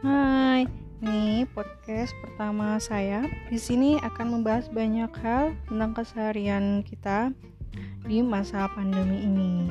Hai, ini podcast pertama saya. Di sini akan membahas banyak hal tentang keseharian kita di masa pandemi ini.